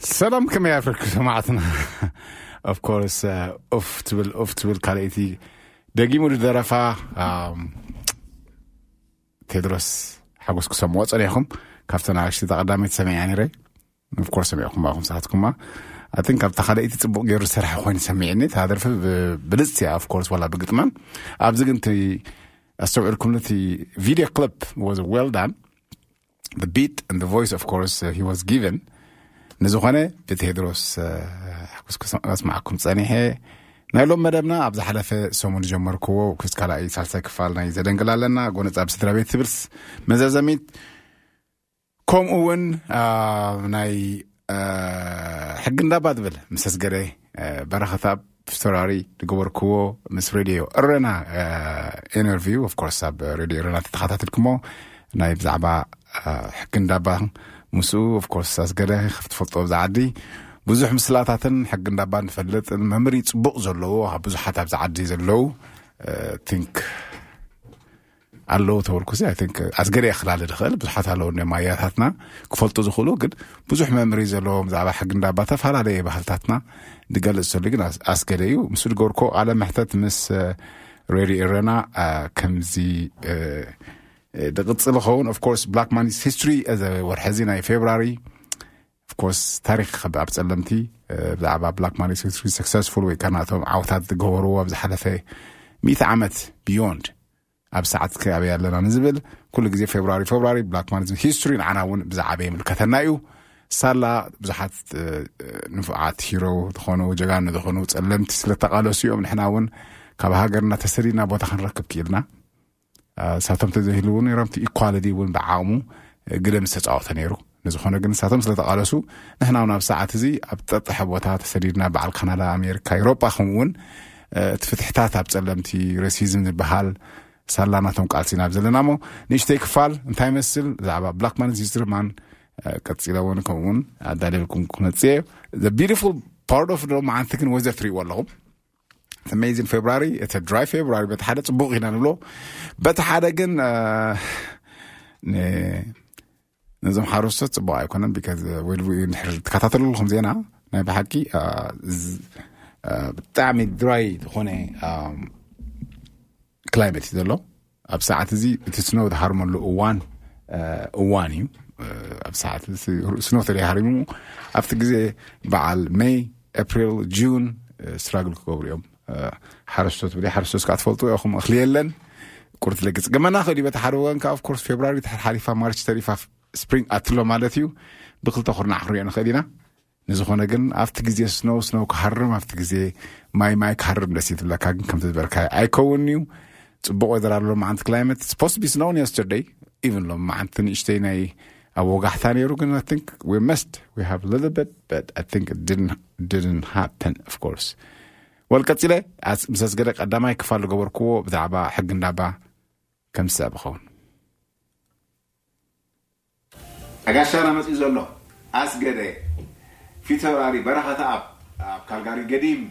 ሰላም ከመይ ኣፍርክ ሰማዕትና ኦፍኮርስ ኡፍ ትብል ኡፍ ትብል ካልኣይቲ ደጊሙ ዝደረፋ ኣም፣ ቴድሮስ ሓጎስ ክሰምዎ ፀኒሕኩም ካብቲ ናሽቲ ተቐዳሚት ሰሚዐ ነረ ኦፍኮርስ ሰሚዕኩም ኣኹም ሰዓትኩማ ኣትን ካብታ ካልኣይቲ ፅቡቅ ገይሩ ዝሰርሐ ኮይኑ ሰሚዕኒ እታ ደርፊ ብ- ብልፅቲ እያ ኦፍኮርስ ዋላ ብግጥማን ኣብዚ ግን እቲ ኣስተውዕልኩም ነቲ ቪድዮ ክሊፕ ወዝ ዌል ዳን ንዝኾነ ብቴድሮስ ሓጎስ ከስማዓኩም ፀኒሐ ናይ ሎም መደብና ኣብ ዝሓለፈ ሰሙን ዝጀመርክዎ ክስ ካልኣይ ሳልሳይ ክፋል ናይ ዘደንግል ኣለና ጎነፃ ብስድራ ቤት ትብልስ መዘዘሚት ከምኡ እውን ናይ ሕጊ እንዳባ ትብል ምስ ኣስገደ በረኸታብ ፍቶራሪ ዝገበርክዎ ምስ ሬድዮ እረና ኢንተርቪው ኦፍኮርስ ኣብ ሬድዮ እረና ተተኸታተልክሞ ናይ ብዛዕባ ሕጊ እንዳባ ምስኡ ኦፍኮርስ ኣስገደ ከፍትፈልጦ ብዛ ዓዲ ብዙሕ ምስላታትን ሕጊ እንዳባ ንፈልጥ መምሪ ፅቡቕ ዘለዎ ብዙሓት ኣብዚ ዓዲ ዘለው ቲንክ ኣለዉ ተበርኩሲ ኣይ ቲንክ ኣስገደ እየ ክላለ ድኽእል ብዙሓት ኣለዉ እኒኦም ኣያታትና ክፈልጡ ዝኽእሉ ግን ብዙሕ መምሪ ዘለዎም ብዛዕባ ሕጊ እንዳ ኣባ ተፈላለየ ባህልታትና ዝገልጽ ዘሎ ግን ኣስ- ኣስገደ እዩ ምስ ዝገበርኮ ቃለ መሕተት ምስ እ፣ ሬድዮ ኤረና እ፣ ከምዚ እ፣ እ፣ ድቕጽል ይኸውን ኦፍኮርስ ብላክ ማኒስ ሂስትሪ እዚ ወርሒ እዚ ናይ ፌብራሪ Of course ታሪኽ ይኸብእ ኣብ ጸለምቲ ብዛዕባ ብላክ ማኒ ሴክትሪ ሰክሰስፉል ወይ ከኣ ናቶም ዓውታት ዝገበርዎ ኣብ ዝሓለፈ ሚእቲ ዓመት ቢዮንድ ኣብ ሰዓት ከኣበይ ኣለና ንዝብል ኩሉ ግዜ ፌብራሪ ፌብራሪ ብላክ ማኒ ሂስትሪ ንዓና እውን ብዛዕበ ይምልከተና እዩ ሳላ ብዙሓት ንፉዓት ሂሮ ዝኾኑ ጀጋኑ ዝኾኑ ጸለምቲ ስለተቓለሱ እዮም ንሕና እውን ካብ ሃገርና ተሰዲድና ቦታ ክንረክብ ክኢልና ንሳቶም እንተዘይህልው እውን ነይሮም እቲ ኢኳሊቲ እውን ብዓቕሙ ግደ ምስ ተፃወተ ነይሩ ንዝኾነ ግን ንሳቶም ስለ ተቓለሱ ንሕና እውን ኣብ ሰዓት እዚ ኣብ ጠጥሐ ቦታ ተሰዲድና በዓል ካናዳ ኣሜሪካ ኤሮጳ ከምኡ እውን እቲ ፍትሕታት ኣብ ፀለምቲ ረሲዝም ዝበሃል ሳላ ናቶም ቃልሲ ናብ ዘለና እሞ ንእሽተይ ክፋል እንታይ ይመስል ብዛዕባ ብላክ ማንስ ሂስትሪ ማን ቀፂለ እውን ከምኡ እውን ኣዳልየልኩም ክመፅእ እየ ዘ ቢዩቲፉል ፓርት ኦፍ ዶ መዓንቲ ግን ወዘ ትሪእዎ ኣለኹም ኣሜዚንግ ፌብራሪ እቲ ድራይ ፌብራሪ በቲ ሓደ ፅቡቅ ኢና ንብሎ በቲ ሓደ ግን ነዞም ሓረስቶት ፅቡቅ ኣይኮነን ቢካዝ ወልቡ ንድሕር ትከታተሉ ኣለኹም ዜና ናይ ብሓቂ ብጣዕሚ ድራይ ዝኾነ ክላይመት እዩ ዘሎ ኣብ ሰዓት እዚ እቲ ስኖው ዝሃርመሉ እዋን እዋን እዩ ኣብ ሰዓት ስኖ ተደይሃሪሙ ኣብቲ ግዜ በዓል መይ ኤፕሪል ጁን ስትራግል ክገብሩ እዮም ሓረስቶት ብዘይ ሓረስቶት ከዓ ትፈልጡ ኢኹም እኽሊ የለን ቁርት ለግፅ ገመና ክእል እዩ በቲ ሓደ ወገን ከዓ ኮርስ ፌብራሪ ሓሊፋ ማርች ተሪፋ ስፕሪንግ ኣትሎ ማለት እዩ ብክልተ ኩርና ኣሕርዮ ንኽእል ኢና ንዝኾነ ግን ኣብቲ ግዜ ስኖው ስኖው ክሃርም ኣብቲ ግዜ ማይ ማይ ክሃርም ደስ ይትብለካ ግን ከምቲ ዝበልካዮ ኣይከውን እዩ ፅቡቅ ወደር ኣሎ መዓንቲ ክላይመት ስፖስ ቢ ስኖውን የስተርደይ ኢቨን ሎም መዓንቲ ንእሽተይ ናይ ኣብ ወጋሕታ ነይሩ ግን ኣይ ቲንክ ዊ መስድ ዊ ሃቭ ሊትል በት በት ኣይ ቲንክ ድድን ሃፐን ኦፍ ኮርስ ወል ቀፂለ ምስ ኣስገደ ቀዳማይ ክፋል ዝገበርክዎ ብዛዕባ ሕጊ እንዳባ ከም ዝስዕብ ኸውን ጋሻና መጺኡ ዘሎ ኣስገደ ፊተውራሪ በረኸተኣብ ኣብ ካልጋሪ ገዲም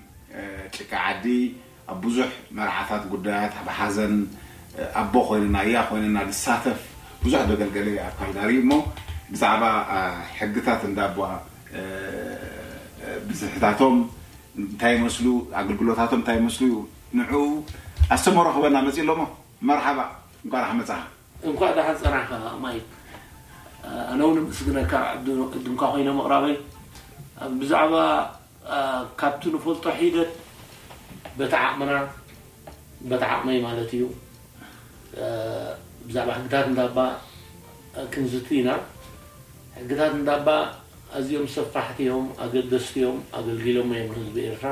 ጭቃ ዓዲ ኣብ ብዙሕ መርዓታት ጉዳያት ኣብ ሓዘን ኣቦ ኮይንና ኣያ ኮይንና ዝሳተፍ ብዙሕ ዘገልገለ እየ ኣብ ካልጋሪ እሞ ብዛዕባ ሕግታት እንዳባ ብዝሕታቶም እንታይ ይመስሉ ኣገልግሎታቶም እንታይ ይመስሉ ንዑ ኣስተምህሮ ክህበና መጺኡ ኣሎ እሞ መርሓባ እንቋዕ ደሓን መጻኻ። እንኳዕ ዳሓን ፀናሕካ ማይክ ኣነ ውን እምስግነካ ኣብ እድምካ ኮይነ ምቅራበይ ብዛዕባ ካብቲ ንፈልጦ ሒደት በቲ ዓቅምና በቲ ዓቅመይ ማለት እዩ ብዛዕባ ሕግታት እንዳባ ክንዝቲ ኢና ሕግታት እንዳባ ኣዝዮም ሰፋሕቲ እዮም ኣገደስቲ እዮም ኣገልጊሎሞ እዮም ንህዝቢ ኤርትራ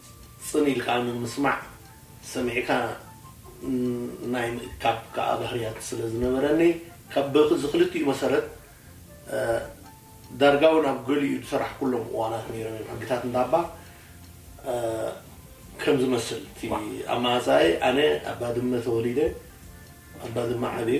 ጽን ኢልካ ንምስማዕ ሰሚዕካ ናይ ምእካብ ከኣ ባህርያት ስለ ዝነበረኒ ካብዚ ክልቲኡ መሰረት ዳርጋ ውን ኣብ ገሊኡ ዝሰራሕኩሎም እዋናት ነይሮም እዮም። ሕግታት እንዳባ ከም ዝመስል እቲ ኣመጻጽኣይ ኣነ ኣብ ባድመ ተወሊደ ኣብ ባድመ ዓብየ።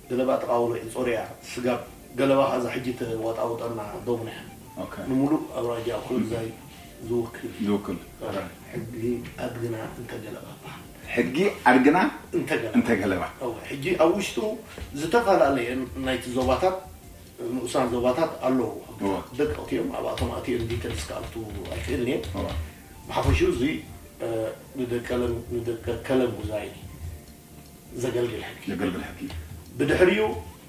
ገለባ ተቃውሎ ኢጾርያ ስጋብ ገለባ ኻዛ ሕጂ ተዋጣውጠና ዶብ ንሕን ንሙሉእ ኣውራጃ ኣኮሎግዛይ ዝውክል ዝውክል ሕጊ ኣድግና እንተ ገለባ ይባሃል ሕጊ ኣድግና እንተ ገለባ እወ ሕጂ ኣብ ውሽጡ ዝተፋላለየ ናይቲ ዞባታት ንኡሳን ዞባታት ኣሎዎ ሕግታት ደቀቅቲ እዮም ኣብኣቶም ኣትየ ን ዲተልስ ክኣቱ ኣይክእልን እየ ብሓፈሽኡ እዚ ንደቀለን ንደቀከለንጉዛይ ዘገልግል ሕጊ ዘገልግል ሕጊ እዩ። ብድሕሪኡ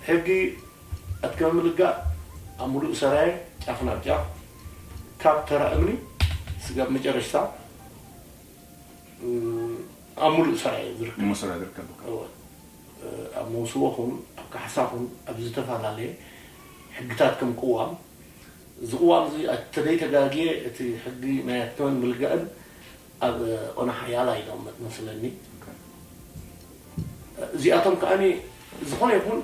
ሕጊ ኣትከበ ምልጋእ ኣብ ምሉእ ሰራየ ጫፍ ናብ ጫፍ ካብ ተራ እምኒ ስጋብ መጨረሽታ ኣብ ምሉእ ሰራየ ዝርከብ ምሉእ ሰራየ ዝርከብ እወ ኣብ መውስቦ ኹን ኣብ ካሕሳ ኹን ኣብ ዝተፈላለየ ሕግታት ከም ቅዋም እዚ ቅዋም እዚ ተዘይተጋግየ እቲ ሕጊ ናይ ኣትከበን ምልጋእን ኣብ ኦነ ሓያላ ኢሎም መስለኒ እዚኣቶም ከኣ ዝኾነ ይኹን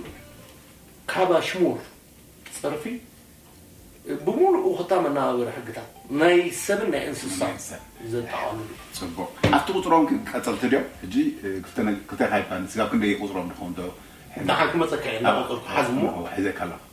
ካብ ኣሽሙር ጸርፊ ብምሉኡ ኮታ መነባበሪ ሕግታት ናይ ሰብን ናይ እንስሳን ዘጠቓልል እዩ። ጽቡቕ ኣብቲ ቁጽሮም ግን ቀጸልቲ ድዮም ሕጂ ክልተ ክልተ ካይፓ ስጋብ ክንደይ ቁጽሮም ድኾን ዶ ንዓን ክመጸካ እየ እናቆጸርኩ ሓዝ እሞ ሒዘካ ኣለኹ።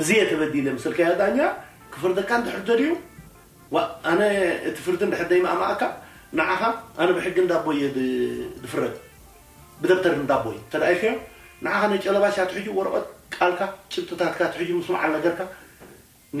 እዚ እየ ተበዲለ ምስ በልካዮ ዳኛ ክፈርደካ እንድሕር ደልዩ ዋእ ኣነ እቲ ፍርዲ እንድሕር ደይማእማኣካ ንዓኻ ኣነ ብሕጊ እንዳቦይ እየ ድፍረድ ብደብተር እንዳቦይ እንተ ኢልካዮ ንዓኻ ናይ ጨለባሽ ኣትሕጁ ወረቀት ቃልካ ጭብጥታትካ ኣትሕጁ ምስ በዓል ነገርካ ን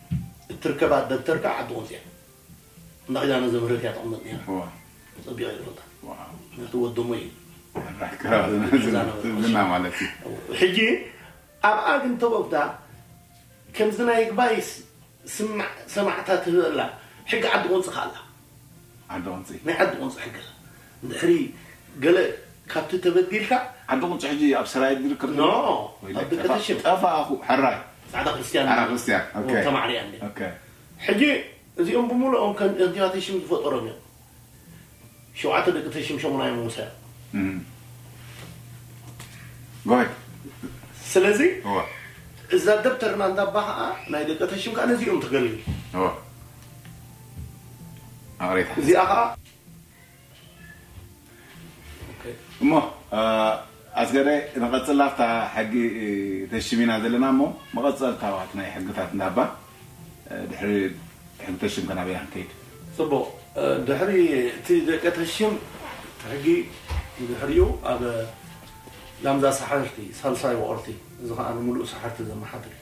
እትርከባ ደብተር ከኣ ዓዲ ቆጽያ እንዳ ኪዳነ ዘምህረት እያ ትቅመጥ ነይራ ጸቢቀ ይፈልጣ ምክንያቱ ወዲ እሞይ እዩ ሕጂ ኣብኣ ግን ተወግዳ ከምዚ ናይ ይግባይ ሰማዕታ ትህበላ ሕጊ ዓዲ ቁንጽ ከኣላ ዓዲ ቁንጺ። ናይ ዓዲ ቁንጺ ሕግር እንድሕሪ ገለ ካብቲ ተበዲልካ። ዓዲ ቁንጺ ሕጂ ኣብ ሰራየት ዝርከብ ዶ? ኖእ ኣብ ደቀ ተሽም። ጠፋእኩ ሕራይ። ጻዕዳ ክርስትያን። ጻዕዳ ክርስትያን ኦኬ። ተማዕሪያ እንድያ። ኦኬ። ሕጂ እዚኦም ብምልኦም ከም እርዲና ተሽም ዝፈጠሮም እዮም። ሸውዓተ ደቂ ተሽም ሸሙናዮም ወሰያ። እም ጎሄድ። ስለዚ እወ እዛ ደብተርና እንዳባ ከኣ ናይ ደቀ ተሽም ከኣ ነዚኦም ተገልግል። እወ። ኣቕሪባ። እዚኣ ከኣ እሞ ኣስገደ ንቐጽል ናብታ ሕጊ ተሽም ኢና ዘለና እሞ መቐጸልታዋት ናይ ሕግታት እንዳባ ድሕሪ ሕጊ ተሽም ከ ናበይ ኢና ክንከይድ? ጽቡቕ ድሕሪ እቲ ደቂ ተሽም እቲ ሕጊ ብድሕሪኡ ኣብ ላምዛ ሳሕርቲ ሳልሳይ ወቕርቲ እዚ ከኣ ንምሉእ ሳሕርቲ ዘመሓድር እዩ።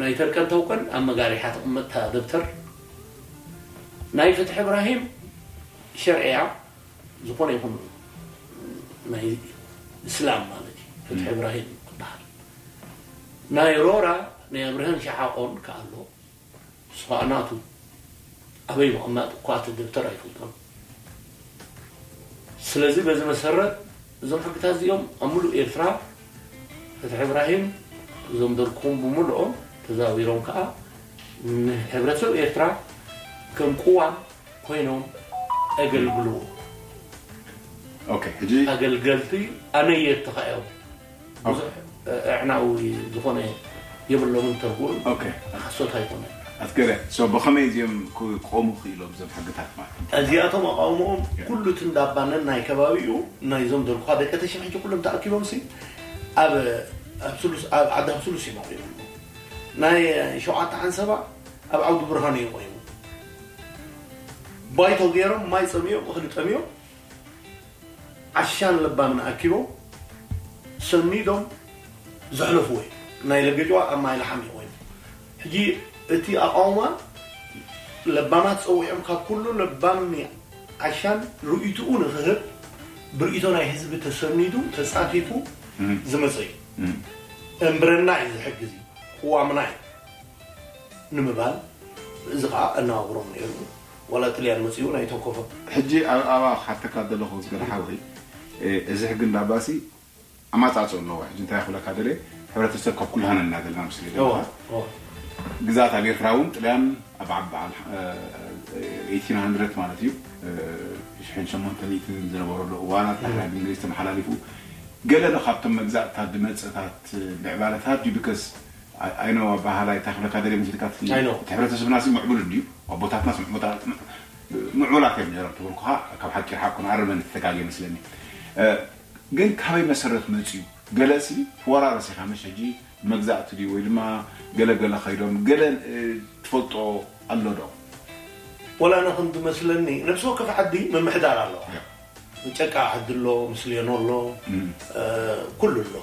ናይ ተርቀን ተውቀን ኣብ መጋሪሓ ትቕመጥ እታ ደብተር ናይ ፍትሒ እብራሂም ሸርዒ እያ ዝኾነ ይኹን ናይ እስላም ማለት እዩ ፍትሒ እብራሂም ክበሃል ናይ ሮራ ናይ ኣብርሀን ሸሓቆን ከኣ ኣሎ ስቓዕ ናቱ ኣበይ ምቕማጥ እኳ እቲ ደብተር ኣይፈልጦን። ስለዚ በዚ መሰረት እዞም ሕግታት እዚኦም ኣብ ምሉእ ኤርትራ ፍትሒ እብራሂም እዞም ደርኩም ብምልኦም ተዛዊሮም ከኣ ንሕብረተሰብ ኤርትራ ከም ቅዋም ኮይኖም ኣገልግልዎ። ኣገልገልቲ ኣነየትኻ እዮም። ብዙሕ ኣዕናዊ ዝኾነ የብሎምን ተርጉም ሓሶት ኣይኮነን። ኣቲ ገለ so ብኸመይ እዚኦም ክቆሙ ክኢሎም እዞም ሕግታት ማለት እዩ? እዚኣቶም ኣቓውምኦም ኩሉ እቲ እንዳባ ነናይ ከባቢኡ ናይዞም ዘልኩኻ ደቂ ተሽም ሕጂ ኩሎም ተኣኪቦምሲ ኣብ ኣብ ስሉስ ኣብ ዓዲ ኣብ ስሉስ እዮም ኣቑሞም ናይ ሸውዓተ ዓንሰባ ኣብ ዓውዲ ብርሃኑ እዮም ቆይሞም ባይቶ ገይሮም ማይ ጸሚኦም እኽሊ ጠሚዮም ዓሻን ለባምን ኣኪቦም ሰኒዶም ዘሕለፍዎ እዩ ናይ ለገጭዋ ኣብ ማይ ላሓም እዩ ኮይኑ ሕጂ እቲ ኣቃውማ ለባማት ጸዊዖም ካብ ኩሉ ለባም ን ዓሻን ርእይትኡ ንክህብ ብርእይቶ ናይ ህዝቢ ተሰኒዱ ተጻፊፉ ዝመጸ እዩ እምብረና እዩ ዝሕግዝ እዩ ቅዋምና እዩ ንምባል እዚ ከኣ ኣነዋውሮም ነይሩ። ዋላ ጥልያን መጺኡ ናይ ቶኮፈ። ሕጂ ኣብ ኣባ ክሓተካ ዝደለኩ ዝገለ ሓወይ እዚ ሕጊ እንዳ ባሲ ኣማጻጽኦ ኣለዎ ሕጂ እንታይ ክብለካ ደልየ ሕብረተሰብ ካብ ኩሉ ሃነን እንዳ ደለና ምስ ሪኦ እወ ዘለካ እወ ግዝኣት ኣብ ኤርትራ ውን ጥልያን ኣብ ዓብ በዓል ኤይቲን ሃንድረት ማለት እዩ ሽሕን ሸሞንተ ሚእትን ዝነበረሉ እዋን ኣብ ዳሕራይ ብእንግሊዝ ተመሓላሊፉ ገለ ዶ ካብቶም መግዛእትታት ድመጽእታት ምዕባለታት ድዩ ብከስ ኣይ ኖው ኣባ ሃላይ ታይ ክብለካ ደልየ መስልካ ትፍልጥ እቲ ሕብረተስብና ሲ ሙዕቡል ድዩ ኣቦታትናስ ሙዕቡታት ሙዑላት እዮም ነይሮም ተበልኩካ ካብ ሓቂ ይርሓቅኩን ኣርመኒ ተተጋግየ መስለኒ ግን ካበይ መሰረት መጽዩ ገለ ሲ ትወራረስ ኢካ ምሽ ሕጂ መግዛእቲ ድዩ ወይ ድማ ገለ ገለ ከይዶም ገለ ትፈልጦ ኣሎ ዶ ወላ ኣነ ከም ዝመስለኒ ነብሲ ወከፍ ዓዲ ምምሕዳር ኣለዋ። ጨቃ ዓዲ ኣሎ፣ ምስ ሌኖ ኣሎ፣ ኩሉ ኣሎ።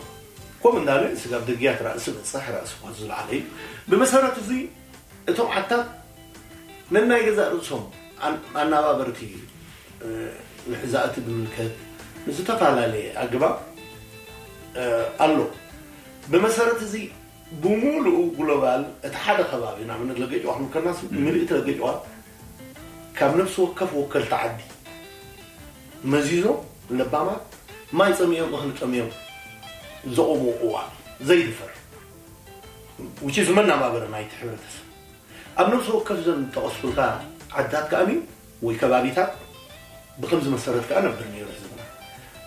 ከምኡ እንዳለ ስጋብ ደግያት ራእሲ በጽሕ፣ ራእሲ እኳ ዝለዓለ እዩ። ብመሰረት እዙይ እቶም ዓድታት ነናይ ገዛእ ርእሶም ኣነባበርቲ ምሕዛእቲ ብምልከት ብዝተፈላለየ ኣገባብ ኣሎ። ብመሰረት እዙይ ብሙሉኡ ግሎባል እቲ ሓደ ከባቢ ንኣብነት ለገጭዋ ክንብል ከለናስ ምልእቲ ለገጭዋ ካብ ነፍሲ ወከፍ ወከልቲ ዓዲ መዚዞም ለባማት ማይ ጸሚኦም እኽሊ ጠምዮም ዘቑምዎ እዋን እዩ። ዘይድፈር which is መናባበሪ ናይቲ ሕብረተሰብ። ኣብ ነፍሲ ወከፍ እዘን ዝጠቐስኩልካ ዓድታት ከኣ ወይ ከባቢታት ብኸምዚ መሰረት ከኣ ነበር ነይሩ ህዝብና።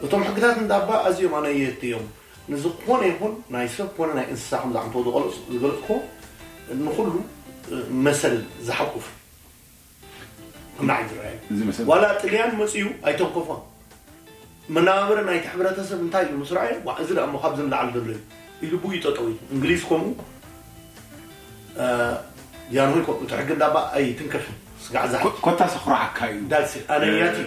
እቶም ሕግታት እንዳባ ኣዝዮም ኣነየድቲ እዮም። ንዝኾነ ይኹን ናይ ሰብ ኮነ ናይ እንስሳ ከም ዝዓንተዎ ዝገለጽኩዎ ንኹሉ መሰል ዝሓቁፍ ከም ንዓይ ዝረኣየኒ እዚ መሰል ዋላ ጥልያን መጺኡ ኣይተንከፎን መነባብሮ ናይቲ ሕብረተሰብ እንታይ ኢሉ ምስ ረኣየ ዋእ እዚ ደኣሞ ካብዚ ንላዕሊ ዘሎ እዩ ኢሉ ብኡ እዩ ጠጠው ኢሉ እንግሊዝ ከምኡ ጃንሆይ እኮ እቲ ሕጊ እንዳ እባ ኣይትንከፍን ስጋዕ ዛሕቲ ኮታስ ኣኹራዓካ እዩ ዳትስ ኢት ኣነ እያ እቲ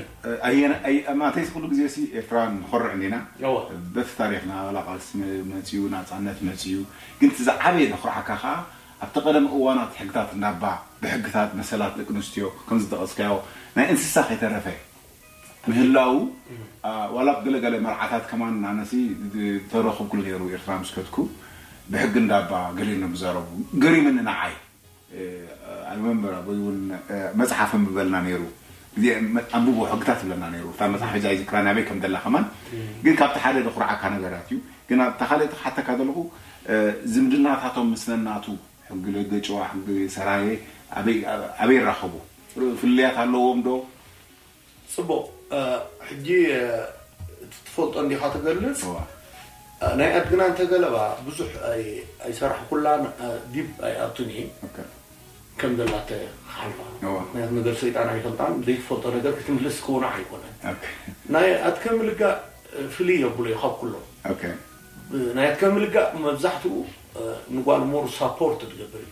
ኣየና ኣይ ማተይስ ኩሉ ግዜ ሲ ኤርትራውያን ንኾርዕ እንዲና እወ በቲ ታሪኽና ዋላ ቃልሲ መ- መጺኡ ናጻነት መጺኡ ግን እቲ ዝዓበየ ዘኹርዓካ ከኣ ኣብቲ ቀደም እዋናት ሕግታት እንዳባ ብሕግታት መሰላት ደቂ ኣንስትዮ ከምዚ ዝጠቐስካዮ ናይ እንስሳ ከይተረፈ ምህላዉ ዋላ ኣብ ገለገለ መርዓታት ከማን ኣነሲ ተረክብኩ ኔሩ ኤርትራ ምስ ከድኩ ብሕጊ እንዳባ ገሊኦም እዮም ዝዛረቡ ገሪምኒ ንዓይ I remember ኣቦይ ውን መጽሓፍ የንብበልና ኔሩ ኣንብቦ ሕግታት ይብለና ኔሩ እታ መጽሓፍ ሕጂ ኣይዝክራን ኣበይ ከም ዘላ ከማን ግን ካብቲ ሓደ ዘኩርዓካ ነገራት እዩ ግን ኣብታ ካልእቲ ክሓተካ ዘለኩ ዝምድናታቶም ምስ ነናቱ ሕጊ ለገጭዋ ሕጊ ሰራየ ኣበይ ኣበይ ይራከቡ ፍልልያት ኣለዎም ዶ? ጽቡቅ ሕጂ እቲ ትፈልጦ እንዲካ ትገልጽ ናይ ኣድግና እንተ ገለባ ብዙሕ ኣይሰራሕኩላን ዲብ ኣይኣቱን እየ ከም ዘላተ ክሓልፋ ምክንያቱ ነገር ሰይጣን ኣይፈልጣን ዘይትፈልጦ ነገር ክትምልስ ክውናዕ ኣይኮነን ናይ ኣድከ ምልጋእ ፍልይ የብሎ እዩ ካብ ኩሎም ናይ ኣድከ ምልጋእ መብዛሕትኡ ንጓል ሞር ሳፖርት ትገብር እዩ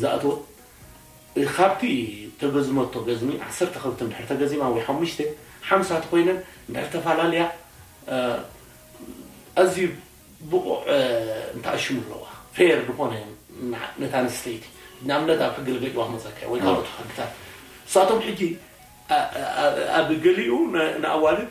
ዝኣተወት ብ ካብቲ ተገዝመቶ ገዝሚ ዓሰርተ ከብቲ እንድሕር ተገዚማ ወይ ሓሙሽተ ሓምሳ ተኮይነን እንድሕር ተፋላልያ ኣዝዩ ብቁዕ እንተኣሽሙ ኣለዋ ፌር ድኮነ ነታ ኣንስተይቲ ንኣብነት ኣብ ሕጊ ልገጭዋ ክመጸካ ወይ ካልኦት ሕግታት ንሳቶም ሕጂ ኣብ ገሊኡ ንኣዋልድ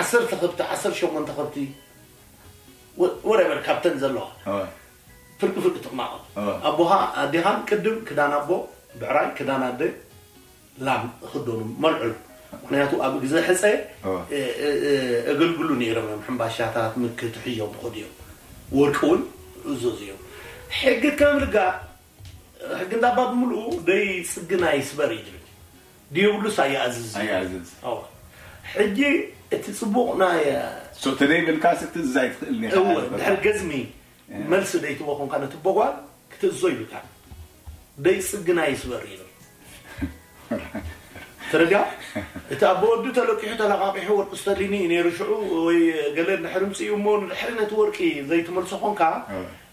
ዓሰርተ ከብቲ ዓሰርተ ሸሞንተ ከብቲ ወረቨር ካብተን ዘለዋ ኣወ ፍርቂ ፍርቂ ትቅማቀም ኣወ ኣቦኻ ኣዴኻን ቅድም ክዳን ኣቦ ብዕራይ ክዳን ኣደ ላም እኽደኑ መልዕሉ ምክንያቱ ኣብ ግዘ ሕፀ ኣወ እ- እ- እ- እግልግሉ ነይሮም እዮም ሕምባሻታት ምክ ትሕዞም ኾዱ እዮም ወርቂ እውን እዘዙ እዮም ሕጊ ከም ርጋ ሕጊ እንዳባ ብምልኡ ደይ ጽግና ይስበር እዩ ዝብል ድየብሉስ ኣይኣዝዝ ኣይኣዝዝ ኣወ ሕጂ እቲ ጽቡቕ ናይ ሶ ተደይ በልካስ ክትእዝዝ ኣይትኽእልን ኢኻ እወ ማለት ድሕሪ በቃ። ገዝሚ መልሲ ደይ ትቦ ኮንካ ነቲ ቦጓል ክትእዝዞ ይብልካ ደይ ጽግና ይስበር ይብል ትርጋ እቲ ኣቦ ወዱ ተለቂሑ ተለቃቂሑ ወርቂ ስተሊኒ እዩ ነይሩ ሽዑ ወይ ገለ ድሕሪ ምጽኡ እሞ ንድሕሪ ነቲ ወርቂ ዘይትመልሶ ኮንካ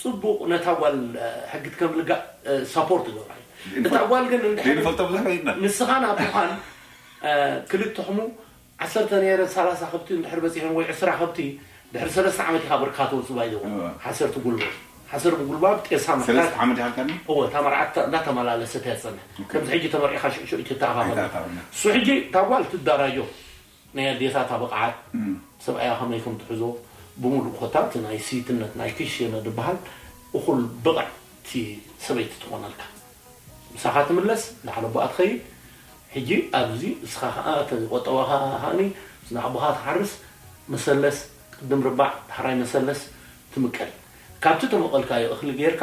ጽቡቅ ነታ ጓል ሕጊ ትከምልጋ ሳፖርት ትገብራ እዩ እታ ጓል ግን እንድሕር ንስኻን ኣቦኻን ክልትሕሙ ዓሰርተ ነይረ ሰላሳ ከብቲ እንድሕር በጺሐን ወይ ዕስራ ከብቲ ድሕሪ ሰለስተ ዓመት ኢኻ ብርካ ትወጽእ ባይ ዘ ወይ ሓሰርቲ ጉልባብ ሓሰርቲ ጉልባብ ጤሳ መሕታት ሰለስተ ዓመት ኢኻ ከኒ እወ እታ መርዓት እንዳተመላለሰት እያ ትጸንሕ ከምዚ ሕጂ ተመርዒኻ ሽዑ ሽዑ ትተኣኻኸብ እሱ ሕጂ እታ ጓል ትዳራዮ ናይ ኣዴታታ ብቅዓት ሰብኣያ ከመይ ከም ትሕዞ ብሙሉእ ኮታ እቲ ናይ ስይትነት ናይ ክሽነ ድብሃል እኩል ብቅዕ ቲ ሰበይቲ ትኮነልካ ምሳካ ትምለስ ላዕሊ ኣቦኣ ትከይድ ሕጂ ኣብዚ እስካ ከኣ እቲ ቆጠባካ ከኣ ምስ ናይ ኣቦካ ትሓርስ መሰለስ ቅድም ርባዕ ዳሕራይ መሰለስ ትምቀል ካብቲ ተመቀልካዮ እክሊ ገርካ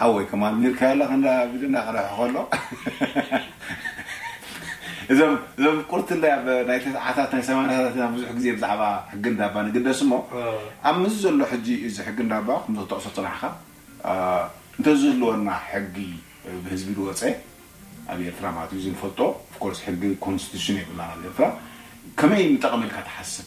ሓወይ ከማን ኒርካዮ ኣለካ እንዳ ቪድዮ እንዳ ቀደሐ ከሎ እዞም እዞም ቁርትለ ኣብ ናይ ተስዓታት ናይ ሰማንያታት ኢና ብዙሕ ግዜ ብዛዕባ ሕጊ እንዳባ ንግደስ እሞ ኣብ ምዚ ዘሎ ሕጂ እዚ ሕጊ እንዳባ ከምዚ ክጠቅሶ ጽናሕካ እንተ ዝህልወና ሕጊ ብህዝቢ ዝወጸ ኣብ ኤርትራ ማለት እዩ እዚ ንፈልጦ ኦፍ ኮርስ ሕጊ ኮንስቲቱሽን የብልናን ኣብ ኤርትራ ከመይ ምጠቅመ ኢልካ ትሓስብ?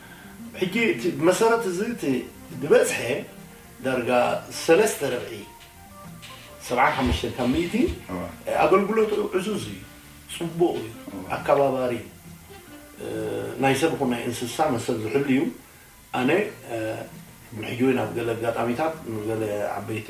ሕጂ እቲ ብመሰረት እዚ እቲ ዝበዝሐ ዳርጋ ሰለስተ ርብዒ፣ ሰብዓን ሓሙሽተን ካብ ሚእቲ፣ ኣገልግሎቱ ዕዙዝ እዩ፣ ጽቡቕ እዩ፣ ኣካባባሪ እዩ፣ ናይ ሰብ ይኹን ናይ እንስሳ መሰል ዝሕሉ እዩ። ኣነ ሕጂ ወይ ኣብ ገለ ኣጋጣሚታት ንገለ ዓበይቲ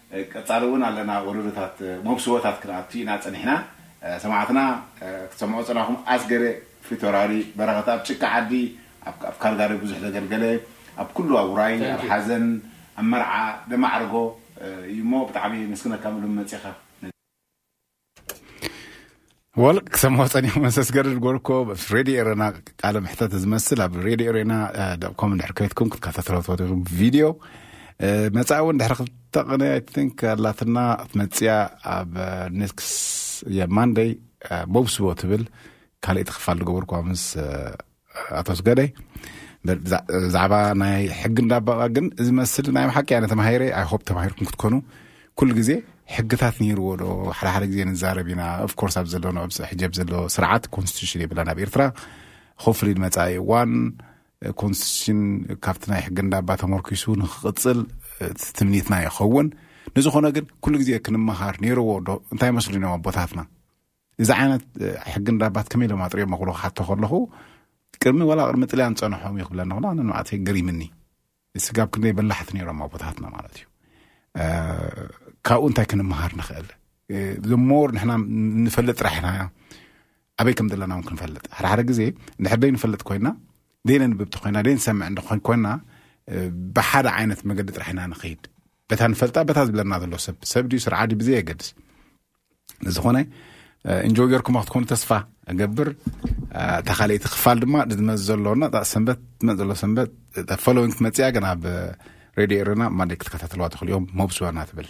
ቀጻሊ እውን ኣለና ወለዶታት ሞብስቦታት ክንኣቱ ኢና ጸኒሕና ሰማዕትና ክትሰምዑ ጸናኹም ኣስገደ ፊቶራሪ በረኸትኣብ ጭቃ ዓዲ ኣብ ካልጋሪ ብዙሕ ዘገልገለ ኣብ ኩሉ ኣብ ውራይ ኣብ ሓዘን ኣብ መርዓ ደማዕርጎ እዩ እሞ ብጣዕሚ የመስግነካ ሎም መጺኻ ወል ክሰም ወፀኒኹ መሰስ ገርድ ጎልኮ ሬድዮ ኤረና ቃለ መሕተት ዝመስል ኣብ ሬድዮ ኤረና ኮም ድሕር ከይትኩም ክትከታተሎ ትፈትኹም ቪድዮ መፃኢ እውን ድሕሪ ክልተ ቅነ ቲንክ ኣላትና መፅያ ኣብ ኔክስ የማንደይ መብስቦ ትብል ካልእቲ ክፋል ዝገበርኳ ምስ ኣቶ ስገደይ ብዛዕባ ናይ ሕጊ እንዳባቓ ግን እዚ መስል ናይ ብሓቂ ኣነ ተማሂረ ኣይሆፕ ተማሂርኩም ክትኮኑ ኩሉ ግዜ ሕግታት ነይርዎ ዶ ሓደ ሓደ ግዜ ንዛረብ ኢና ኦፍኮርስ ኣብ ዘሎ ንዕብ ሕጂ ኣብ ዘሎ ስርዓት ኮንስቲቱሽን የብላን ኣብ ኤርትራ ሆፍሊ ንመፃኢ እዋን ኮንስቲቱሽን ካብቲ ናይ ሕጊ እንዳባ ተመርኪሱ ንክቕፅል እቲ ትምኒትና ይኸውን ንዝኾነ ግን ኩሉ ግዜ ክንመሃር ነይርዎ ዶ እንታይ መስሉ ኢና ኣቦታትና እዚ ዓይነት ሕጊ ንዳባት ከመይ ኢሎም ኣጥሪዮም ክብሎ ክሓቶ ከለኹ ቅድሚ ወላ ቅድሚ ጥልያን ፀንሖም እዩ ክብለኒ ከሎ ኣነ ንባዕተይ ገሪምኒ ስጋብ ክንደይ በላሕቲ ነይሮም ኣቦታትና ማለት እዩ ካብኡ እንታይ ክንመሃር ንኽእል ሞር ንሕና ንፈልጥ ጥራሕ ኢና ኣበይ ከም ዘለና እውን ክንፈልጥ ሓደሓደ ግዜ ንድሕር ደይ ንፈልጥ ኮይና ደይ ነንብብቲ ኮይና ደይ ንሰምዕ እንደ ኮይና ብሓደ ዓይነት መገዲ ጥራሕ ኢና ንኸይድ በታ ንፈልጣ በታ ዝብለና ዘሎ ሰብ ሰብ ድዩ ስርዓ ድዩ ብዘይ የገድስ ንዝኾነ እንጆ ጌርኩማ ክትኮኑ ተስፋ እገብር እታ ካልኣይቲ ክፋል ድማ ድመፅ ዘሎና ሰንበት ድመፅ ዘሎ ሰንበት ፈለዊን ክትመፅያ ግን ኣብ ሬድዮ ኤረና ማደ ክትከታተልዋ ትኽእሉ እዮም መብስበና ትብል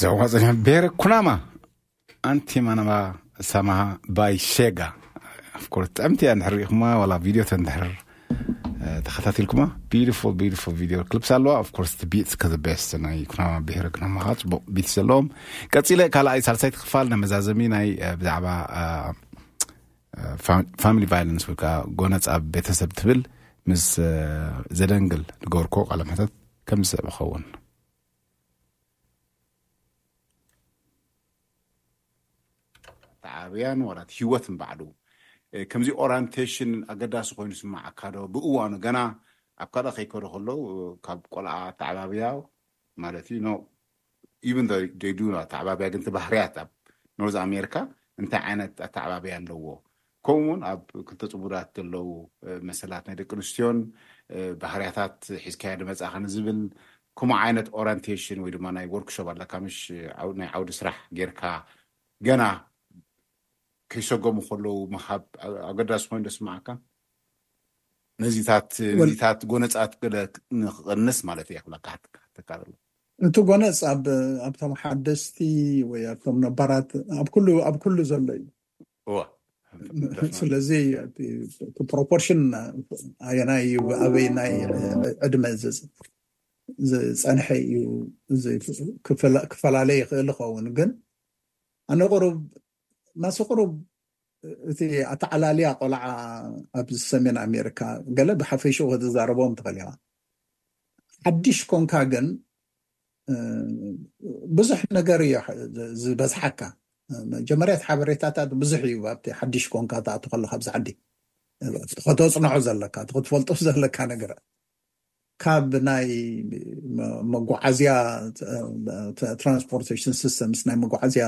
ዘዋዘኛ ብሔር ኩናማ ኣንቲ ማናማ ሰማሃ ባይ ሸጋ ኣፍኮርስ ጥዕምቲ እያ እንድሕር ሪኢኹማ ዋላ ቪድዮ ተንድሕር ተኸታቲልኩማ ቢዩቲፉል ቢዩቲፉል ቪድዮ ክሊፕስ ኣለዋ ኣፍኮርስ እቲ ቢትስ ከዘ ቤስት ናይ ኩናማ ብሄረ ኩናማ ከዓ ፅቡቅ ቢትስ ዘለዎም ቀፂለ ካልኣይ ሳልሳይቲ ክፋል ናይ መዛዘሚ ናይ ብዛዕባ ፋሚሊ ቫይለንስ ወይ ከዓ ጎነፅ ኣብ ቤተሰብ ትብል ምስ ዘደንግል ዝገበርክዎ ቃለ መሕተት ከም ዝስዕብ ይኸውን ተዓብያን ዋላት ሂወት ንባዕሉ ከምዚ ኦሪንቴሽን ኣገዳሲ ኮይኑ ስማዓካ ዶ ብእዋኑ ገና ኣብ ካልእ ከይከዶ ከሎ ካብ ቆልዓ ተዓባብያ ማለት እዩ ኖ ኢቭን ዶ ዘይ ዱ ኣተዓባብያ ግን እቲ ባህርያት ኣብ ኖርዝ ኣሜርካ እንታይ ዓይነት ኣተዓባብያ ኣለዎ ከምኡ እውን ኣብ ክልተ ፅሙዳት ዘለው መሰላት ናይ ደቂ ኣንስትዮን ባህርያታት ሒዝካዮ ዶ መፃእኻ ንዝብል ከምኡ ዓይነት ኦሪንቴሽን ወይ ድማ ናይ ወርክሾፕ ኣለካ ምሽ ናይ ዓውዲ ስራሕ ጌርካ ገና ከይሰገሙ ከለዉ ምሃብ ኣገዳሲ ኮይኑ ዶ ስምዓካ ነዚታት ነዚታት ጎነፃት ገለ ንክቐንስ ማለት እየ ክብላካ ተካለሉ እቲ ጎነጽ ኣብ ኣብቶም ሓደስቲ ወይ ኣብቶም ነባራት ኣብ ኩሉ ኣብ ኩሉ ዘሎ እዩ። እወ ደፍናት ስለዚ እቲ እቲ ፕሮፖርሽን ኣየናይ እዩ ኣበይ ናይ ዕድመ ዝጽ- ዝጸንሐ እዩ እዚ ክፈላ- ክፈላለ ይኽእል ይኸውን ግን ኣነ ቁሩብ ማሲ ቁሩብ እቲ ኣተዓላልያ ቆልዓ ኣብ ሰሜን ኣሜሪካ ገለ ብሓፈሽኡ ክትዛረቦም ትኽእል ኢኻ። ሓድሽ ኮንካ ግን ብዙሕ ነገር እዮ ዝበዝሓካ። መጀመርያ እቲ ሓበሬታታት ብዙሕ እዩ ኣብቲ ሓድሽ ኮንካ ትኣቱ ከለኻ ኣብዚ ዓዲ። እቲ ከተጽንዖ ዘለካ፣ እቲ ክትፈልጦ ዘለካ ነገር። ካብ ናይ መጓዓዝያ ትራንስፖርቴሽን ሲስተምስ ናይ መጓዓዝያ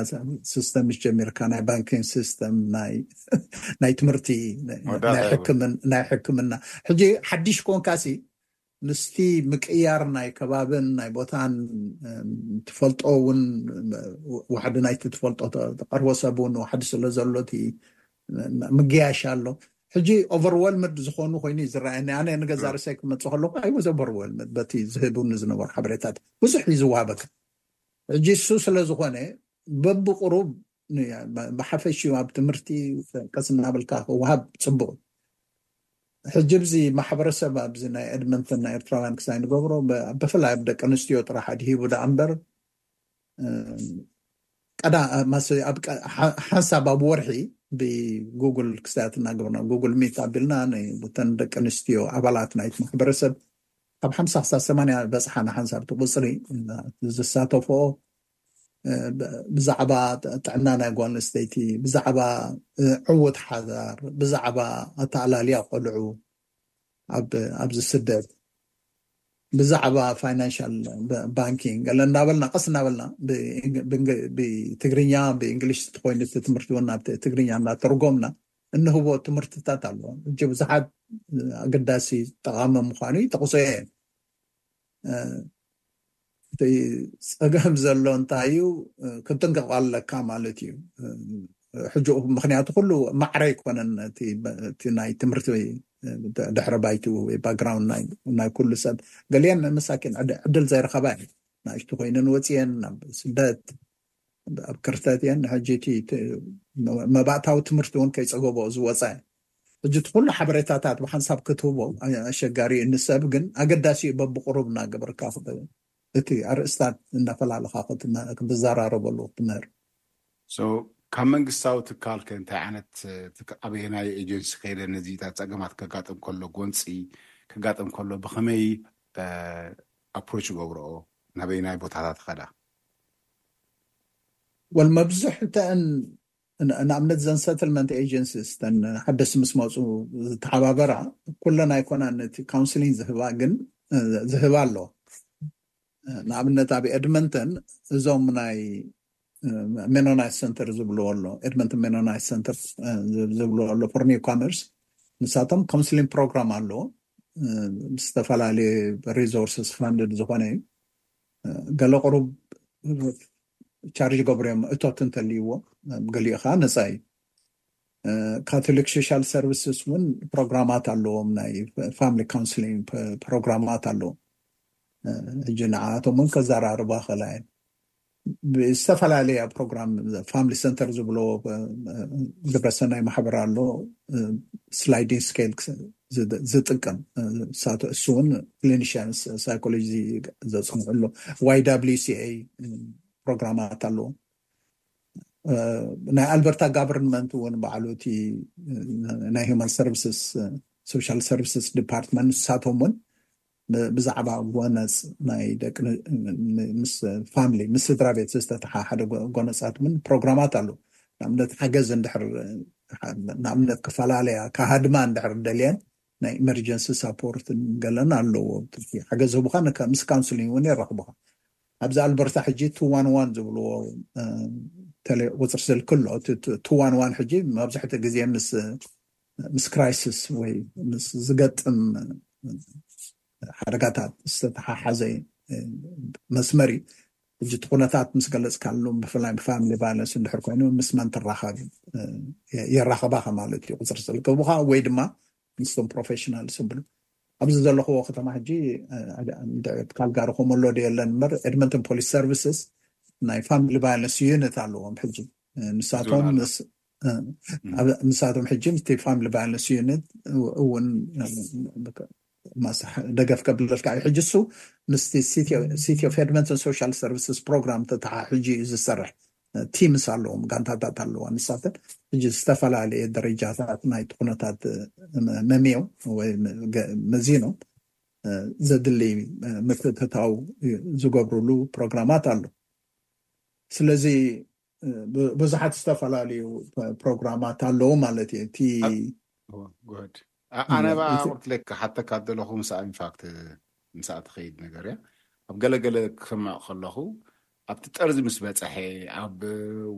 ሲስተምስ ጀሚርካ ናይ ባንኪን ሲስተም ናይ ትምህርቲ ናይ ሕክምና ሕጂ ሓዲሽ ኮንካሲ ምስቲ ምቅያር ናይ ከባብን ናይ ቦታን ትፈልጦ እውን ዋሕዲ ናይቲ ትፈልጦ ተቐርቦ ሰብ እውን ዋሕዲ ስለ ዘሎ እቲ ምገያሽ ኣሎ ሕጂ ኦቨርወልምድ ዝኾኑ ኮይኑ እዩ ዝረኣየኒ ኣነ ንገዛ ርእሰይ ክመፅእ ከለኩ ኣይ ወዝ ኦቨርወልምድ በቲ ዝህቡኒ ዝነበሩ ሓበሬታት ብዙሕ እዩ ዝዋሃበካ ሕጂ እሱ ስለ ዝኾነ በብቁሩብ ብሓፈሽኡ ኣብ ትምህርቲ ቀስ እናበልካ ክወሃብ ፅቡቅ ሕጂ ብዚ ማሕበረሰብ ኣብዚ ናይ ኤድመንተን ናይ ኤርትራውያን ክሳይ ንገብሮ ብፍላይ ኣብ ደቂ ኣንስትዮ ጥራሕ ኣድሂቡ ደኣ እምበር ሓንሳብ ኣብ ወርሒ ብጉግል ክስታያት እናገበርና ጉግል ሚት ኣቢልና ንተን ደቂ ኣንስትዮ ኣባላት ናይቲ ማሕበረሰብ ካብ ሓምሳ ክሳብ ሰማንያ በፅሓና ሓንሳብ እቲ ቁፅሪ ዝሳተፈኦ ብዛዕባ ጥዕና ናይ ጓል ኣንስተይቲ ብዛዕባ ዕውት ሓዳር ብዛዕባ ኣተኣላልያ ቆልዑ ኣብ ኣብዚ ስደት ብዛዕባ ፋይናንሻል ባንኪንግ ገለ እንዳበልና ቀስ እናበልና ብትግርኛ ብእንግሊሽ እንተኮይኑ እቲ ትምህርቲ እውን ናብ ትግርኛ እናተርጎምና እንህቦ ትምህርትታት ኣለዎ እጅ ብዙሓት ኣገዳሲ ጠቓሚ ምዃኑ ይጠቕሶ እየ እቲ ፀገም ዘሎ እንታይ እዩ ክትጥንቀቕ ኣለካ ማለት እዩ ሕጂ ምክንያቱ ኩሉ ማዕረ ኣይኮነን እቲ ናይ ትምህርቲ ድሕረ ባይትኡ ወይ ባግራውንድ ናይ ኩሉ ሰብ ገሊአን መሳኪን ዕድል ዘይረኸባ እየን ናእሽቱ ኮይነን ወፅየን ናብ ስደት ኣብ ክርተት እየን ንሕጂ እቲ መባእታዊ ትምህርቲ እውን ከይጸገቦ ዝወጸ ሕጂ እቲ ኩሉ ሓበሬታታት ብሓንሳብ ክትህቦ ኣሸጋሪ እዩ ንሰብ ግን ኣገዳሲ እዩ በብቁሩብ እናገበርካ እቲ ኣርእስታት እናፈላለኻ ክትዘራረበሉ ክትምህር So ካብ መንግስታዊ ትካል ከ እንታይ ዓይነት ትክ ኣበየናይ ኤጀንሲ ከይደ ነዚ ታ ጸገማት ከጋጥም ከሎ ጎንጺ ከጋጥም ከሎ ብኸመይ ኣፕሮች እገብርኦ ናበየናይ ቦታታት ኸዳ? Well መብዝሕተኣን ንኣብነት ዘን ሰትልመንት ኤጀንሲስ ተን ሓደስቲ ምስ መፁ ዝተሓባበራ ኩለን ኣይኮናን ነቲ ካውንስሊን ዝህባ ግን ዝህባ ኣሎ ንኣብነት ኣብ ኤድመንተን እዞም ናይ ሜኖናይት ሰንተር ዝብልዎ ኣሎ ኤድመንተን ሜኖናይት ሰንተር ዝብልዎ ኣሎ ፎር ኒው ካመርስ ንሳቶም ካውንስሊን ፕሮግራም ኣለዎ ዝተፈላለየ ሪዞርስስ ፋንድድ ዝኾነ እዩ ገለ ቁሩብ ቻርጅ ይገብሩ እዮም እቶት እንተልይዎ ገሊኡ ከዓ ነፃ እዩ ካቶሊክ ሶሻል ሰርቪስስ እውን ፕሮግራማት ኣለዎም ናይ ፋሚሊ ካውንስሊንግ ፕሮግራማት ኣለዎም ሕጂ ንዓቶም እውን ከዘራርባ ከላ እየን ብዝተፈላለየ ፕሮግራም ፋሚሊ ሰንተር ዝብሎ ግብረሰናይ ማሕበር ኣሎ ስላይዲንግ ስኬል ዝጥቀም እሱውን ክሊኒሽያንስ ሳይኮሎጂ ዘፅንዕሉ YWCA ፕሮግራማት ኣለዎ ናይ ኣልበርታ ጋቨርንመንት እውን ባዕሉ እቲ ናይ ሁማን ሰርቪስስ ሶሻል ሰርቪስስ ዲፓርትመንት ንሳቶም እውን ብዛዕባ ጎነጽ ናይ ደቂ ምስ ፋምሊ ምስ ስድራ ቤት ዝተተሓሓደ ጎነጻት እውን ፕሮግራማት ኣሉ ንኣብነት ሓገዝ እንድሕር ንኣብነት ክፈላለያ ካሃድማ እንድሕር ደልየን ናይ ኢመርጀንሲ ሳፖርት ገለን ኣለዎ ሓገዝ ዝህቡካ ምስ ካውንስሊንግ እውን የራኽቡካ ኣብዚ ኣልበርታ ሕጂ ትዋን ዋን ዝብልዎ ቁፅሪ ስልኪ ኣሎ ትዋን ዋን ሕጂ መብዛሕትኡ ግዜ ምስ ምስ ክራይስስ ወይ ምስ ዝገጥም ሓደጋታት ዝተተሓሓዘ መስመር እዩ። ሕጂ እቲ ኩነታት ምስ ገለጽካሉ ብፍላይ ብፋሚሊ ቫይለንስ እንድሕር ኮይኑ ምስ መን ትራኸብ የራኸባኻ ማለት እዩ ቁፅሪ ዝልክቡኻ ወይ ድማ ምስቶም ፕሮፌሽናል ስብሉ ኣብዚ ዘለኹዎ ከተማ ሕጂ ካልጋሪ ኮመሎ ዶ የለን እምበር ኤድመንተን ፖሊስ ሰርቪስስ ናይ ፋሚሊ ቫይለንስ ዩኒት ኣለዎም ሕጂ ንሳቶም ንሳቶም ሕጂ ምስቲ ፋሚሊ ቫዮለንስ ዩኒት እውን ደገፍ ከብለልካ እዩ ሕጂ እሱ ምስቲ ሲቲ ኦፍ ኤድመንተን ሶሻል ሰርቪስስ ፕሮግራም ተተሓሕጂ እዩ ዝሰርሕ ቲምስ ኣለዎም ጋንታታት ኣለዋ ንሳተን ሕጂ ዝተፈላለየ ደረጃታት ናይቲ ኩነታት መሚዮም ወይ መዚኖም ዘድሊ ምትእትታው ዝገብርሉ ፕሮግራማት ኣሎ ስለዚ ብዙሓት ዝተፈላለዩ ፕሮግራማት ኣለዉ ማለት እየ እቲ ኣነ ባ ቁርትለይ ክሓተካ ዘለኹ ምስኣ ኢንፋክት ምስኣ ትኸይድ ነገር እያ ኣብ ገለገለ ክሰምዕ ከለኹ ኣብቲ ጠርዚ ምስ በፀሐ ኣብ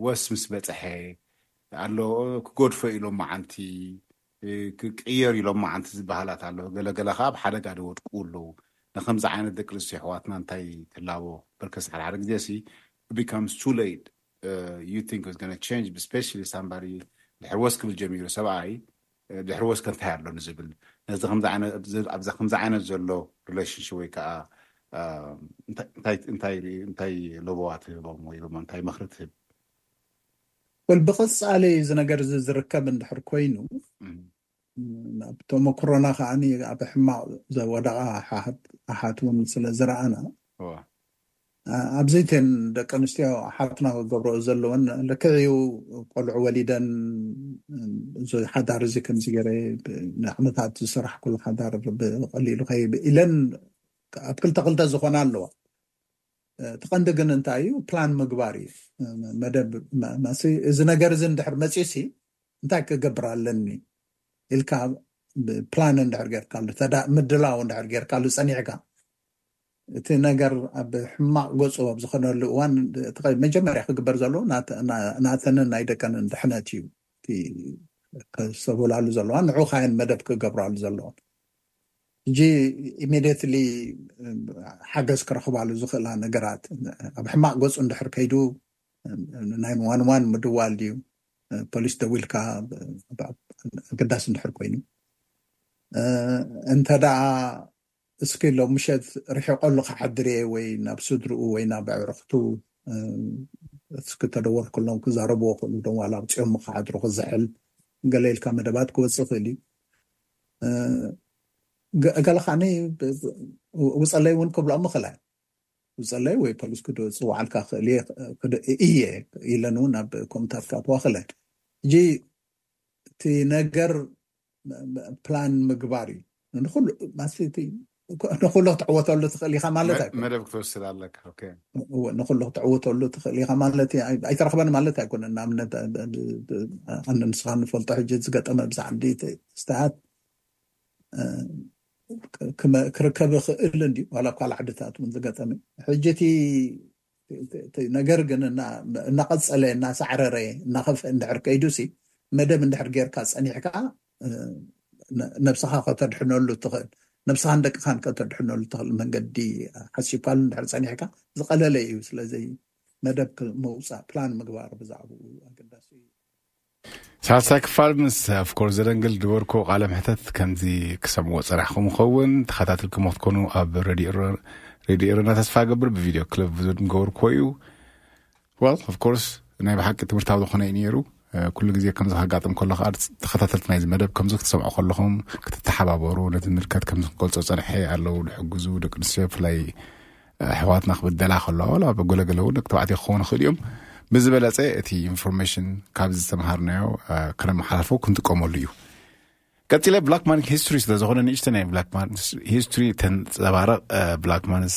ወስ ምስ በፀሐ ኣሎ ክጎድፎ ኢሎም መዓንቲ ክቅየር እዩ ሎማዓንቲ ዝበሃላት ኣሎ ገለ ገለ ከኣ ኣብ ሓደጋ ደወድቁ ኣለዉ ንከምዚ ዓይነት ደቂ ኣንስትዮ ኣሕዋትና እንታይ ትላቦ በርከስ ሓደ ሓደ ግዜ ሲ it becomes too late you think it's gonna change especially somebody ድሕሪ ወስ ክብል ጀሚሩ ሰብኣይ ድሕሪ ወስ ከንታይ ኣሎ ንዝብል ነዚ ከምዚ ዓይነት ኣብዛ ከምዚ ዓይነት ዘሎ relationship ወይ ከዓ እንታይ እንታይ እንታይ ለበዋ ትህቦም ወይ ድማ እንታይ ምክሪ ትህብ ወል ብቐጻሊ እዚ ነገር እዚ ዝርከብ እንድሕር ኮይኑ ናብ ተመኩሮና ከኣ ኣብ ሕማቕ ዘወደቓ ኣሓት ኣሓት እውን ስለ ዝረኣና እወ ኣብዚ እተን ደቂ ኣንስትዮ ኣሓትና ክገብረኦ ዘለወን ልክዕ እዩ ቆልዑ ወሊደን እዚ ሓዳር እዚ ከምዚ ገይረ ንዓመታት ዝሰራሕኩሉ ሓዳር ብቐሊሉ ከይ ኢለን ኣብ ክልተ ክልተ ዝኾና ኣለዋ እቲ ቀንዲ ግን እንታይ እዩ ፕላን ምግባር እዩ መደብ ማሲ እዚ ነገር እዚ እንድሕር መፅዩሲ እንታይ ክገብር ኣለኒ ኢልካ ፕላን እንድሕር ጌርካሉ ምድላው እንድሕር ጌርካሉ ፀኒዕካ እቲ ነገር ኣብ ሕማቕ ገፁ ኣብ ዝኮነሉ እዋን መጀመርያ ክግበር ዘለዎ ናተንን ናይ ደቀንን ድሕነት እዩ እቲ ክሰብላሉ ዘለዋ ንዑ ካየን መደብ ክገብራሉ ዘለዎን ሕጂ ኢሜድየትሊ ሓገዝ ክረኽባሉ ዝኽእላ ነገራት ኣብ ሕማቕ ገጹ እንድሕር ከይዱ ንናይን ዋን ዋን ምድዋል ድዩ ፖሊስ ደዊልካ ኣገዳሲ እንድሕር ኮይኑ እንተ ደኣ እስኪ ሎም ምሸት ርሒቐሉ ክሓድር እየ ወይ ናብ ስድርኡ ወይ ናብ ኣዕርኽቱ እስኪ ተደወልክሎም ክዛረብዎ ክእሉ ዶ ዋላ ኣብ ፅዮሞ ክሓድሩ ክዝሕል ገለ ኢልካ መደባት ክወፅእ ይኽእል እዩ ገለ ከዓኒ ውፀለይ እውን ክብሎም ይኽእለ ውፀለይ ወይ ፖሊስ ክፅዋዓልካ ክእል እየ ኢለን እውን ኣብ ኮምታት ክኣትዋ ክእለ ሕጂ እቲ ነገር ፕላን ምግባር እዩ ንኩሉ ማስቲ ንኩሉ ክትዕወተሉ ትኽእል ኢኻ ማለት ኣይኮነን። መደብ ክትወስድ ኣለካ። ንኩሉ ክትዕወተሉ ትኽእል ኢኻ ማለት ኣይተረኽበን ማለት ኣይኮነን። ንኣብነት ኣነ ንስኻ ንፈልጦ ሕጂ ዝገጠመ ብዛ ዓዲ ዝተያት ክርከብ ይኽእል እንዲ ዋላ እኳ ዓድታት እውን ዝገጠመ ሕጂ እቲ ነገር ግን እናቐፀለ እናሳዕረረ እናኸፍአ እንድሕር ከይዱ ሲ መደብ እንድሕር ጌርካ ፀኒሕካ ነብስኻ ከተድሕነሉ እትኽእል ነብስኻን ደቅኻን ከተድሕነሉ እትኽእል መንገዲ ሓሲብካሉ እንድሕር ፀኒሕካ ዝቐለለ እዩ ስለዚ መደብ ምውፃእ ፕላን ምግባር ብዛዕባኡ ኣገዳሲ እዩ ሳልሳይ ክፋል ምስ ኣፍኮር ዘደንግል ዝበርኮ ቃለ ምሕተት ከምዚ ክሰምዎ ፅናሕኩም ይኸውን ተኸታትልኩም ክትኮኑ ኣብ ሬድዮ ኤረና ተስፋ ገብር ብቪድዮ ክለብ ብዙድ ምገበርክዎ እዩ Well of course ናይ ብሓቂ ትምህርታዊ ዝኾነ እዩ ነይሩ ኩሉ ግዜ ከምዚ ከጋጥም ከሎ ከዓ ተኸታተልቲ ናይዚ መደብ ከምዚ ክትሰምዑ ከለኹም ክትተሓባበሩ ነቲ ምልከት ከምዚ ክገልጾ ፀንሐ ኣለዉ ዝሕግዙ ደቂ ኣንስትዮ ብፍላይ ኣሕዋትና ክብደላ ከለዋ ዋላ በጎለገለ እውን ደቂ ተባዕትዮ ክኸውን ይኽእሉ እዮም ብዝበለፀ እቲ ኢንፎርሜሽን ካብ ዝተምሃርናዮ ክነመሓላልፎ ክንጥቀመሉ እዩ ቀፂለ ብላክማን ሂስትሪ ስለ ዝኾነ ንእሽተ ናይ ብላክማን ሂስትሪ ተንፀባረቕ ብላክማንስ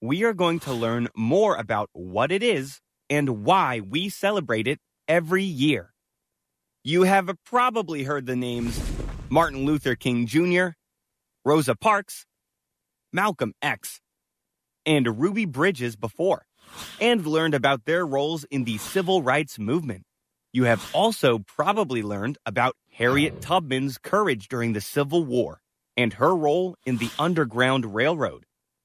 we are going to learn more about wht it is and why we clbrat it very y you have probably heard the names martin luther king jnr rosa parks malcolm x and ruby bridges before and learned about their roles in the civil rights movement you have also probably learned about harriet tubman's courage during the civil war and her role in the underground railroad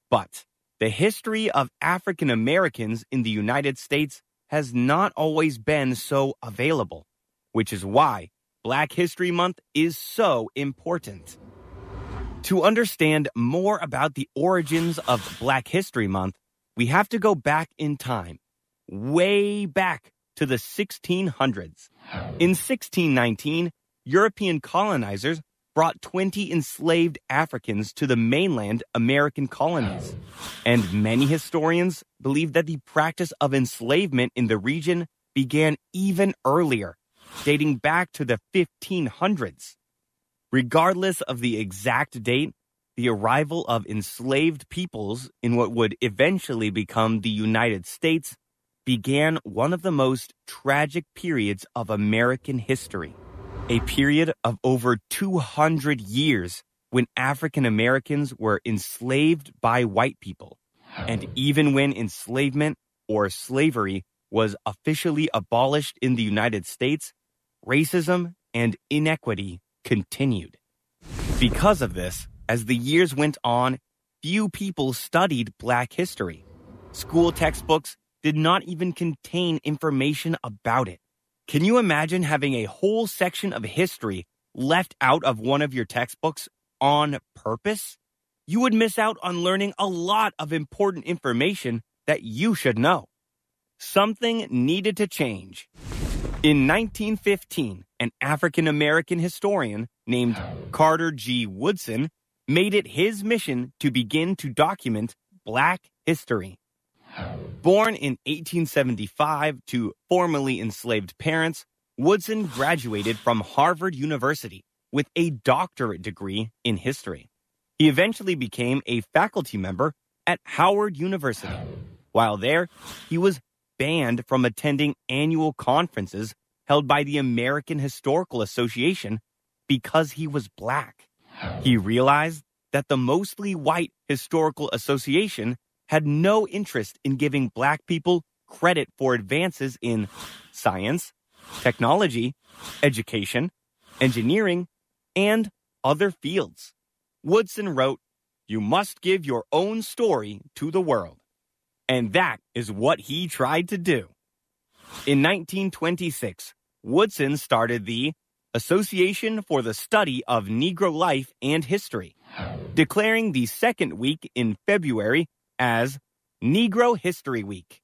but the history of african americans in the united states has not always been so available which is why black history month is so important to understand more about the origins of black history month we have to go back in time way back to the sixteen hundreds in sixteen nineteen european colonizers brought twenty enslaved africans to the mainland american colonies and many historians believe that the practice of enslavement in the region began even earlier dating back to the fifteen hundreds regardless of the exact date the arrival of enslaved peoples in what would eventually become the united states began one of the most tragic periods of american history a period of over two hundred years when african americans were enslaved by white people and even when enslavement or slavery was officially abolished in the united states racism and inequity continued because of this as the years went on few people studied black history school text-books did not even contain information about it can you imagine having a whole section of history left out of one of your text-books on purpose you would miss out on learning a lot of important information that you should know something needed to change in nineteen fifteen an african american historian named carter g woodson made it his mission to begin to document black history born in eighteen seventy five to formerly enslaved parents woodson graduated from harvard university with a doctorate degree in history he eventually became a faculty member at howard university while there he was bannd from attending annual conferences held by the american historical association because he was black he realized that the mostly white historical association had no interest in giving black people credit for advances in science technology education engineering and other fields woodson wrote you must give your own story to the world and that is what he tried to do in nineteen twenty six woodson started the association for the study of negro life and history declaring the second week in february as negro history week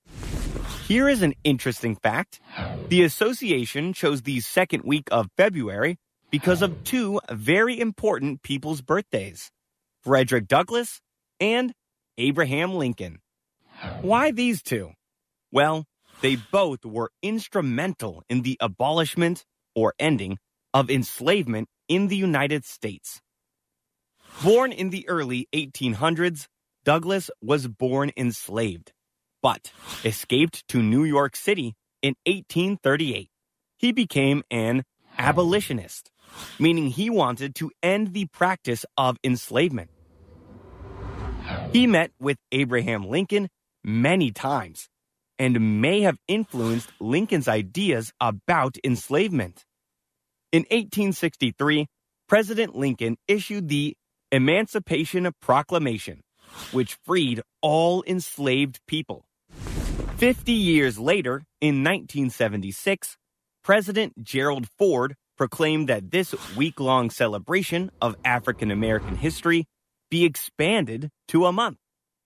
here is an interesting fact the association chose the second week of february because of two very important people's birthdays frederick douglas and abraham lincoln why these two well they both were instrumental in the abolishment or ending of enslavement in the united states born in the early eighteen hundreds douglas was born enslaved but escaped to new york city in eighteen thirty eight he became an abolitionist meaning he wanted to end the practice of enslavement he met with abraham lincoln many times and may have influenced lincoln's ideas about enslavement in eighteen sixty three president lincoln issued the emancipation proclamation which freed all enslaved people fifty years later in nineteen seventy six president gerald ford proclaimed that this week-long celebration of african american history be expanded to a month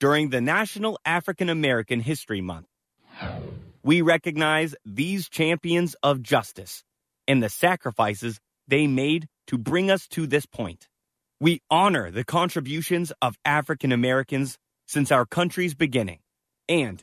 during the national african american history month we recognize these champions of justice and the sacrifices they made to bring us to this point we honor the contributions of african americans since our country's beginning and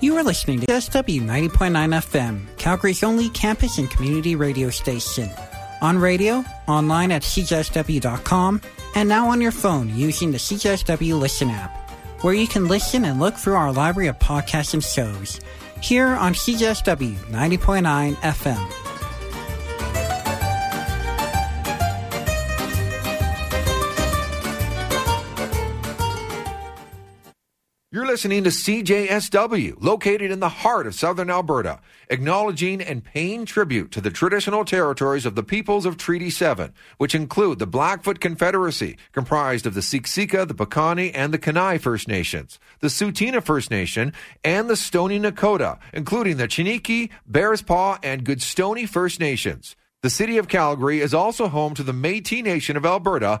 youare listeingtw9.9fm cogrs only campus and community radio station on radio online at cjwcom and now on your phone using the cjw liston app where you can listen and look through our library of podcastand shows here on kj w ninety poin nine fm eing to c j s w located in the heart of southern alberta acknowledging and paying tribute to the traditional territories of the peoples of treaty seven which include the blackfoot confederacy comprised of the siksika the pakani and the kanai first nations the sutina first nation and the stoni nakota including the chiniki berispaw and guodstoni first nations the city of calgary is also home to the meite nation of alberta